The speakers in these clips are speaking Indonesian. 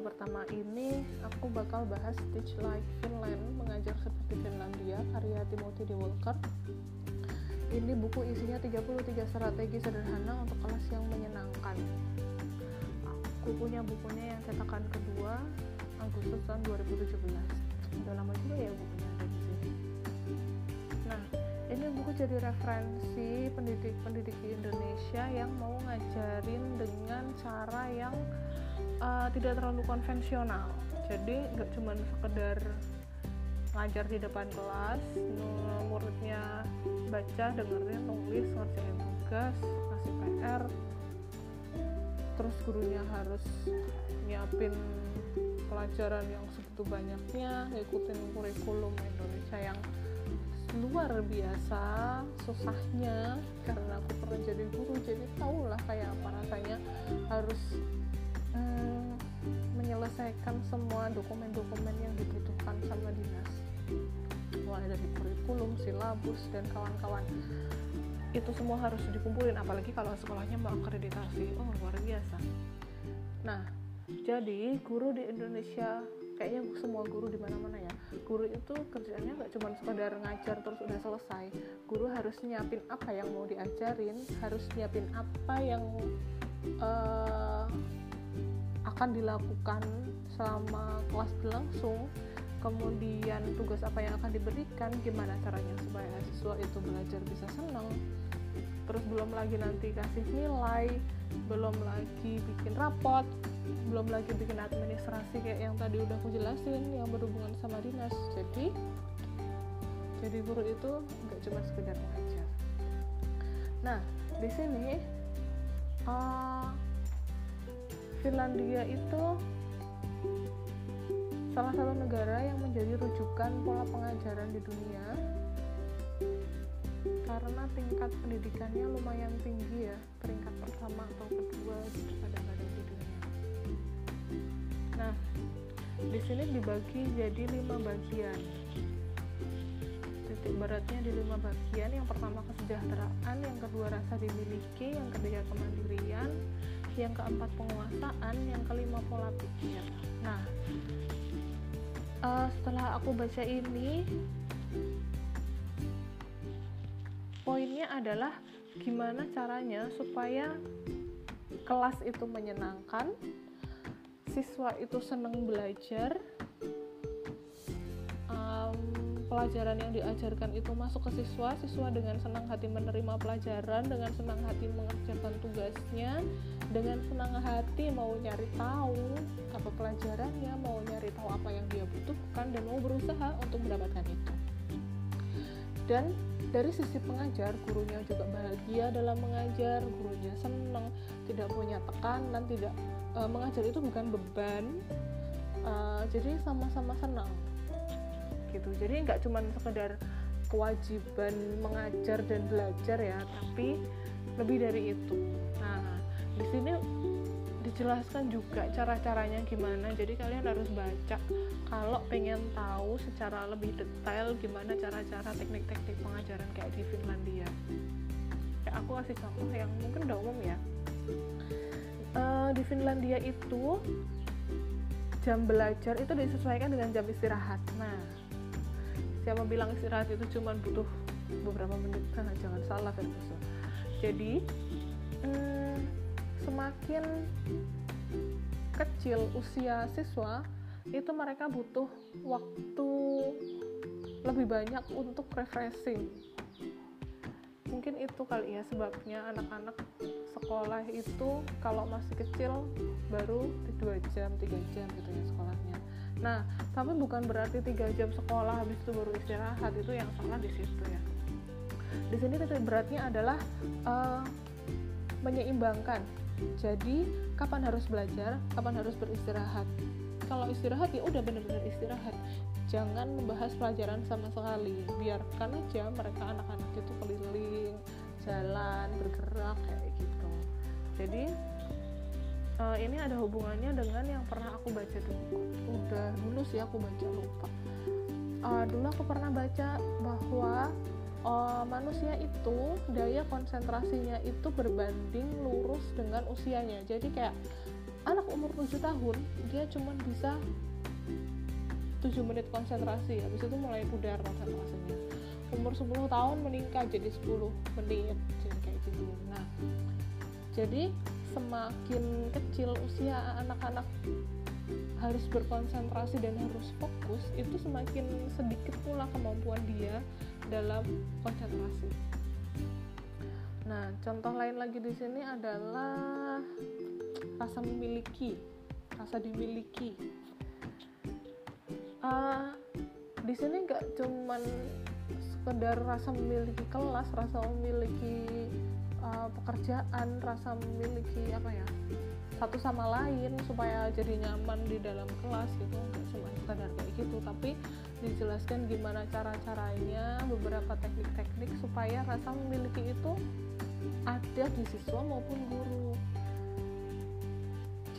episode pertama ini aku bakal bahas Teach Like Finland, mengajar seperti Finlandia, karya Timothy D. Walker. Ini buku isinya 33 strategi sederhana untuk kelas yang menyenangkan. Aku punya bukunya yang cetakan kedua, Agustus tahun 2017. Udah lama juga ya bukunya ada di sini. Nah, ini buku jadi referensi pendidik-pendidik di Indonesia yang mau ngajarin dengan cara yang uh, tidak terlalu konvensional. Jadi nggak cuma sekedar ngajar di depan kelas muridnya baca dengerin nulis ngerjain tugas ngasih PR terus gurunya harus nyiapin pelajaran yang segitu banyaknya ngikutin kurikulum Indonesia yang luar biasa susahnya menyelesaikan semua dokumen-dokumen yang dibutuhkan sama dinas. Mulai dari kurikulum, silabus dan kawan-kawan. Itu semua harus dikumpulin apalagi kalau sekolahnya mau akreditasi oh luar biasa. Nah jadi guru di Indonesia kayaknya semua guru di mana-mana ya. Guru itu kerjanya nggak cuma sekedar ngajar terus udah selesai. Guru harus nyiapin apa yang mau diajarin harus nyiapin apa yang uh, akan dilakukan selama kelas berlangsung. Kemudian tugas apa yang akan diberikan gimana caranya supaya siswa itu belajar bisa senang. Terus belum lagi nanti kasih nilai belum lagi bikin rapot belum lagi bikin administrasi kayak yang tadi udah aku jelasin yang berhubungan sama dinas. Jadi jadi guru itu nggak cuma sekedar mengajar. Nah di sini uh, Finlandia itu salah satu negara yang menjadi rujukan pola pengajaran di dunia karena tingkat pendidikannya lumayan tinggi ya peringkat pertama atau kedua gitu kadang-kadang di dunia. Nah di sini dibagi jadi lima bagian. Titik beratnya di lima bagian yang pertama kesejahteraan yang kedua rasa dimiliki yang ketiga kemandirian yang keempat penguasaan yang kelima pola pikir. Nah uh, setelah aku baca ini poinnya adalah gimana caranya supaya kelas itu menyenangkan siswa itu senang belajar pelajaran yang diajarkan itu masuk ke siswa, siswa dengan senang hati menerima pelajaran, dengan senang hati mengerjakan tugasnya, dengan senang hati mau nyari tahu apa pelajarannya, mau nyari tahu apa yang dia butuhkan dan mau berusaha untuk mendapatkan itu. Dan dari sisi pengajar, gurunya juga bahagia dalam mengajar, gurunya senang, tidak punya tekanan, tidak e, mengajar itu bukan beban, e, jadi sama-sama senang gitu. Jadi nggak cuma sekedar kewajiban mengajar dan belajar ya tapi lebih dari itu. Nah di sini dijelaskan juga cara-caranya gimana. Jadi kalian harus baca kalau pengen tahu secara lebih detail gimana cara-cara teknik-teknik pengajaran kayak di Finlandia. Kayak aku kasih contoh yang mungkin udah umum ya. Uh, di Finlandia itu jam belajar itu disesuaikan dengan jam istirahat. Nah siapa bilang istirahat itu cuma butuh beberapa menit? Nah, jangan salah Ferguson. Jadi hmm, semakin kecil usia siswa itu mereka butuh waktu lebih banyak untuk refreshing. Mungkin itu kali ya sebabnya anak-anak sekolah itu kalau masih kecil baru dua jam tiga jam gitu ya sekolahnya Nah, tapi bukan berarti tiga jam sekolah habis itu baru istirahat itu yang salah di situ ya. Di sini titik beratnya adalah uh, menyeimbangkan. Jadi kapan harus belajar, kapan harus beristirahat. Kalau istirahat ya udah benar-benar istirahat. Jangan membahas pelajaran sama sekali. Biarkan aja mereka anak-anak itu keliling, jalan, bergerak kayak gitu. Jadi uh, ini ada hubungannya dengan yang pernah aku baca dulu udah dulu sih aku baca lupa. Uh, dulu aku pernah baca bahwa uh, manusia itu daya konsentrasinya itu berbanding lurus dengan usianya. Jadi kayak anak umur 7 tahun dia cuma bisa 7 menit konsentrasi. Habis itu mulai pudar konsentrasinya. Umur 10 tahun meningkat jadi 10 menit jadi kayak gitu. Nah jadi semakin kecil usia anak-anak harus berkonsentrasi dan harus fokus itu semakin sedikit pula kemampuan dia dalam konsentrasi. Nah, contoh lain lagi di sini adalah rasa memiliki, rasa dimiliki. Uh, di sini nggak cuman sekedar rasa memiliki kelas, rasa memiliki uh, pekerjaan, rasa memiliki apa ya satu sama lain supaya jadi nyaman di dalam kelas gitu. Nggak cuma sekadar kayak gitu tapi dijelaskan gimana cara caranya beberapa teknik-teknik supaya rasa memiliki itu ada di siswa maupun guru.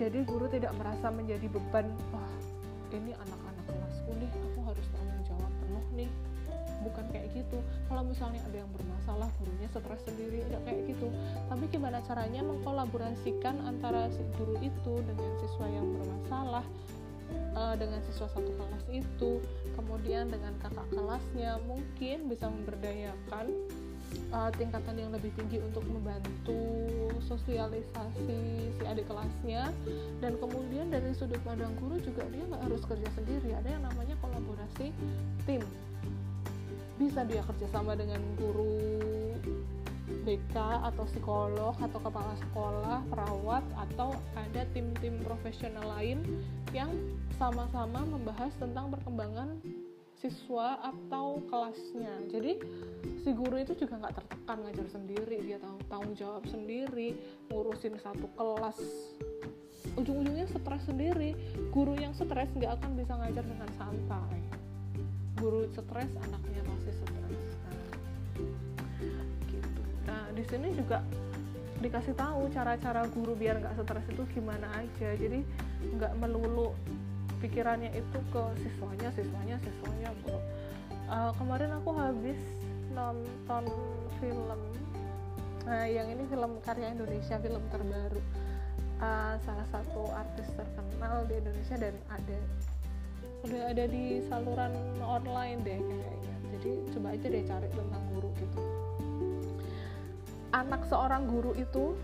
Jadi guru tidak merasa menjadi beban wah ini anak-anak kelasku nih aku harus tanggung jawab penuh nih bukan kayak gitu. Kalau misalnya ada yang bermasalah gurunya stres sendiri tidak kayak gitu. Tapi gimana caranya mengkolaborasikan antara si guru itu dengan siswa yang bermasalah uh, dengan siswa satu kelas itu kemudian dengan kakak kelasnya mungkin bisa memberdayakan uh, tingkatan yang lebih tinggi untuk membantu sosialisasi si adik kelasnya. Dan kemudian dari sudut pandang guru juga dia nggak harus kerja sendiri. Ada yang namanya kolaborasi tim bisa dia kerjasama dengan guru BK atau psikolog atau kepala sekolah, perawat atau ada tim-tim profesional lain yang sama-sama membahas tentang perkembangan siswa atau kelasnya. Jadi si guru itu juga nggak tertekan ngajar sendiri, dia tahu tanggung jawab sendiri, ngurusin satu kelas. Ujung-ujungnya stres sendiri. Guru yang stres nggak akan bisa ngajar dengan santai. Guru stres, anaknya pasti stres. Nah, gitu. Nah di sini juga dikasih tahu cara-cara guru biar nggak stres itu gimana aja. Jadi nggak melulu pikirannya itu ke siswanya siswanya siswanya bro uh, kemarin aku habis nonton film nah yang ini film karya Indonesia film terbaru uh, salah satu artis terkenal di Indonesia dan ada udah ada di saluran online deh kayaknya. Jadi coba aja deh cari tentang guru gitu. Anak seorang guru itu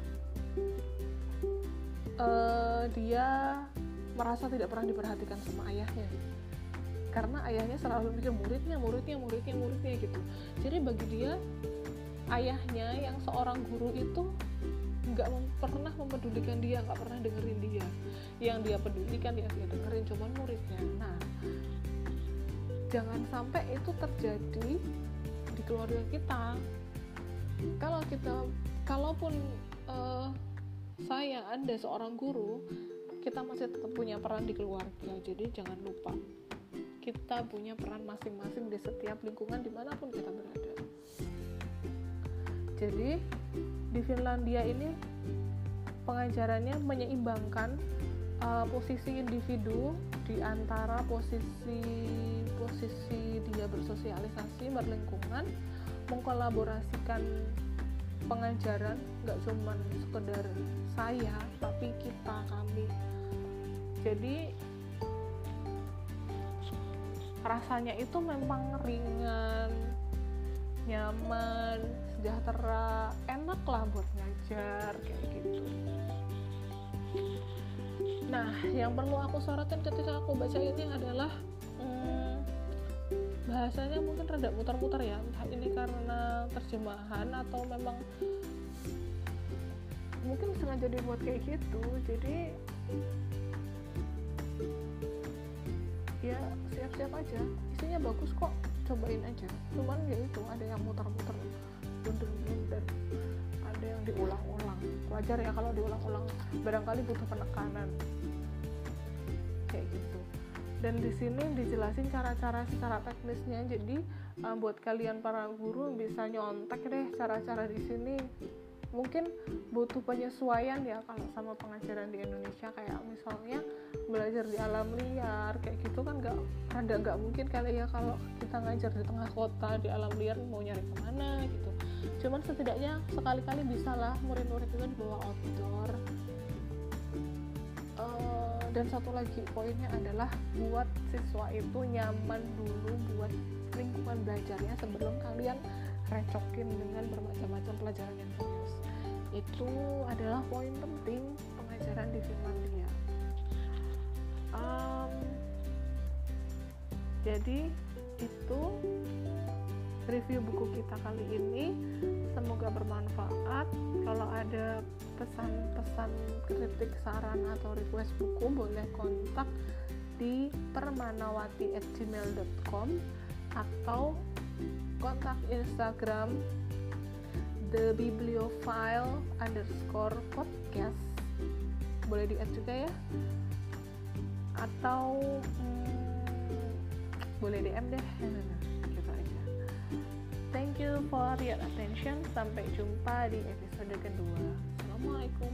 uh, dia merasa tidak pernah diperhatikan sama ayahnya. Karena ayahnya selalu mikir muridnya muridnya muridnya muridnya gitu. Jadi bagi dia ayahnya yang seorang guru itu nggak mem mempedulikan dia nggak pernah dengerin dia. Yang dia pedulikan ya dia dengerin cuman muridnya. Nah jangan sampai itu terjadi di keluarga kita. Kalau kita kalaupun uh, saya anda seorang guru kita masih tetap punya peran di keluarga. Jadi jangan lupa kita punya peran masing-masing di setiap lingkungan di mana pun kita berada. Jadi di Finlandia ini pengajarannya menyeimbangkan uh, posisi individu di antara posisi posisi dia bersosialisasi berlingkungan mengkolaborasikan pengajaran nggak cuma sekedar saya tapi kita kami. Jadi rasanya itu memang ringan nyaman sejahtera enak lah buat ngajar kayak gitu. Nah yang perlu aku sorotin ketika aku baca ini adalah hmm, bahasanya mungkin rada muter-muter ya. Entah ini karena terjemahan atau memang mungkin sengaja dibuat kayak gitu. Jadi ya siap-siap aja. Isinya bagus kok. Cobain aja. Cuman ya itu ada yang muter-muter blunder-blunder ada yang diulang-ulang. Wajar ya kalau diulang-ulang. Barangkali butuh penekanan. Kayak gitu. Dan di sini dijelasin cara-cara secara teknisnya. Jadi uh, buat kalian para guru bisa nyontek deh cara-cara di sini. Mungkin butuh penyesuaian ya kalau sama pengajaran di Indonesia. Kayak misalnya belajar di alam liar kayak gitu kan nggak ada nggak mungkin kali ya kalau kita ngajar di tengah kota di alam liar mau nyari ke mana gitu cuman setidaknya sekali-kali bisa lah murid-murid itu dibawa outdoor. Dan satu lagi poinnya adalah buat siswa itu nyaman dulu buat lingkungan belajarnya sebelum kalian recokin dengan bermacam-macam pelajaran yang serius. Itu adalah poin penting pengajaran di Finlandia. Um, jadi itu review buku kita kali ini semoga bermanfaat. Kalau ada pesan-pesan kritik saran atau request buku boleh kontak di permanawati@gmail.com atau kontak Instagram the bibliophile underscore podcast. Boleh di add juga ya. Atau hmm, boleh DM deh thank you for your attention. Sampai jumpa di episode kedua. Assalamualaikum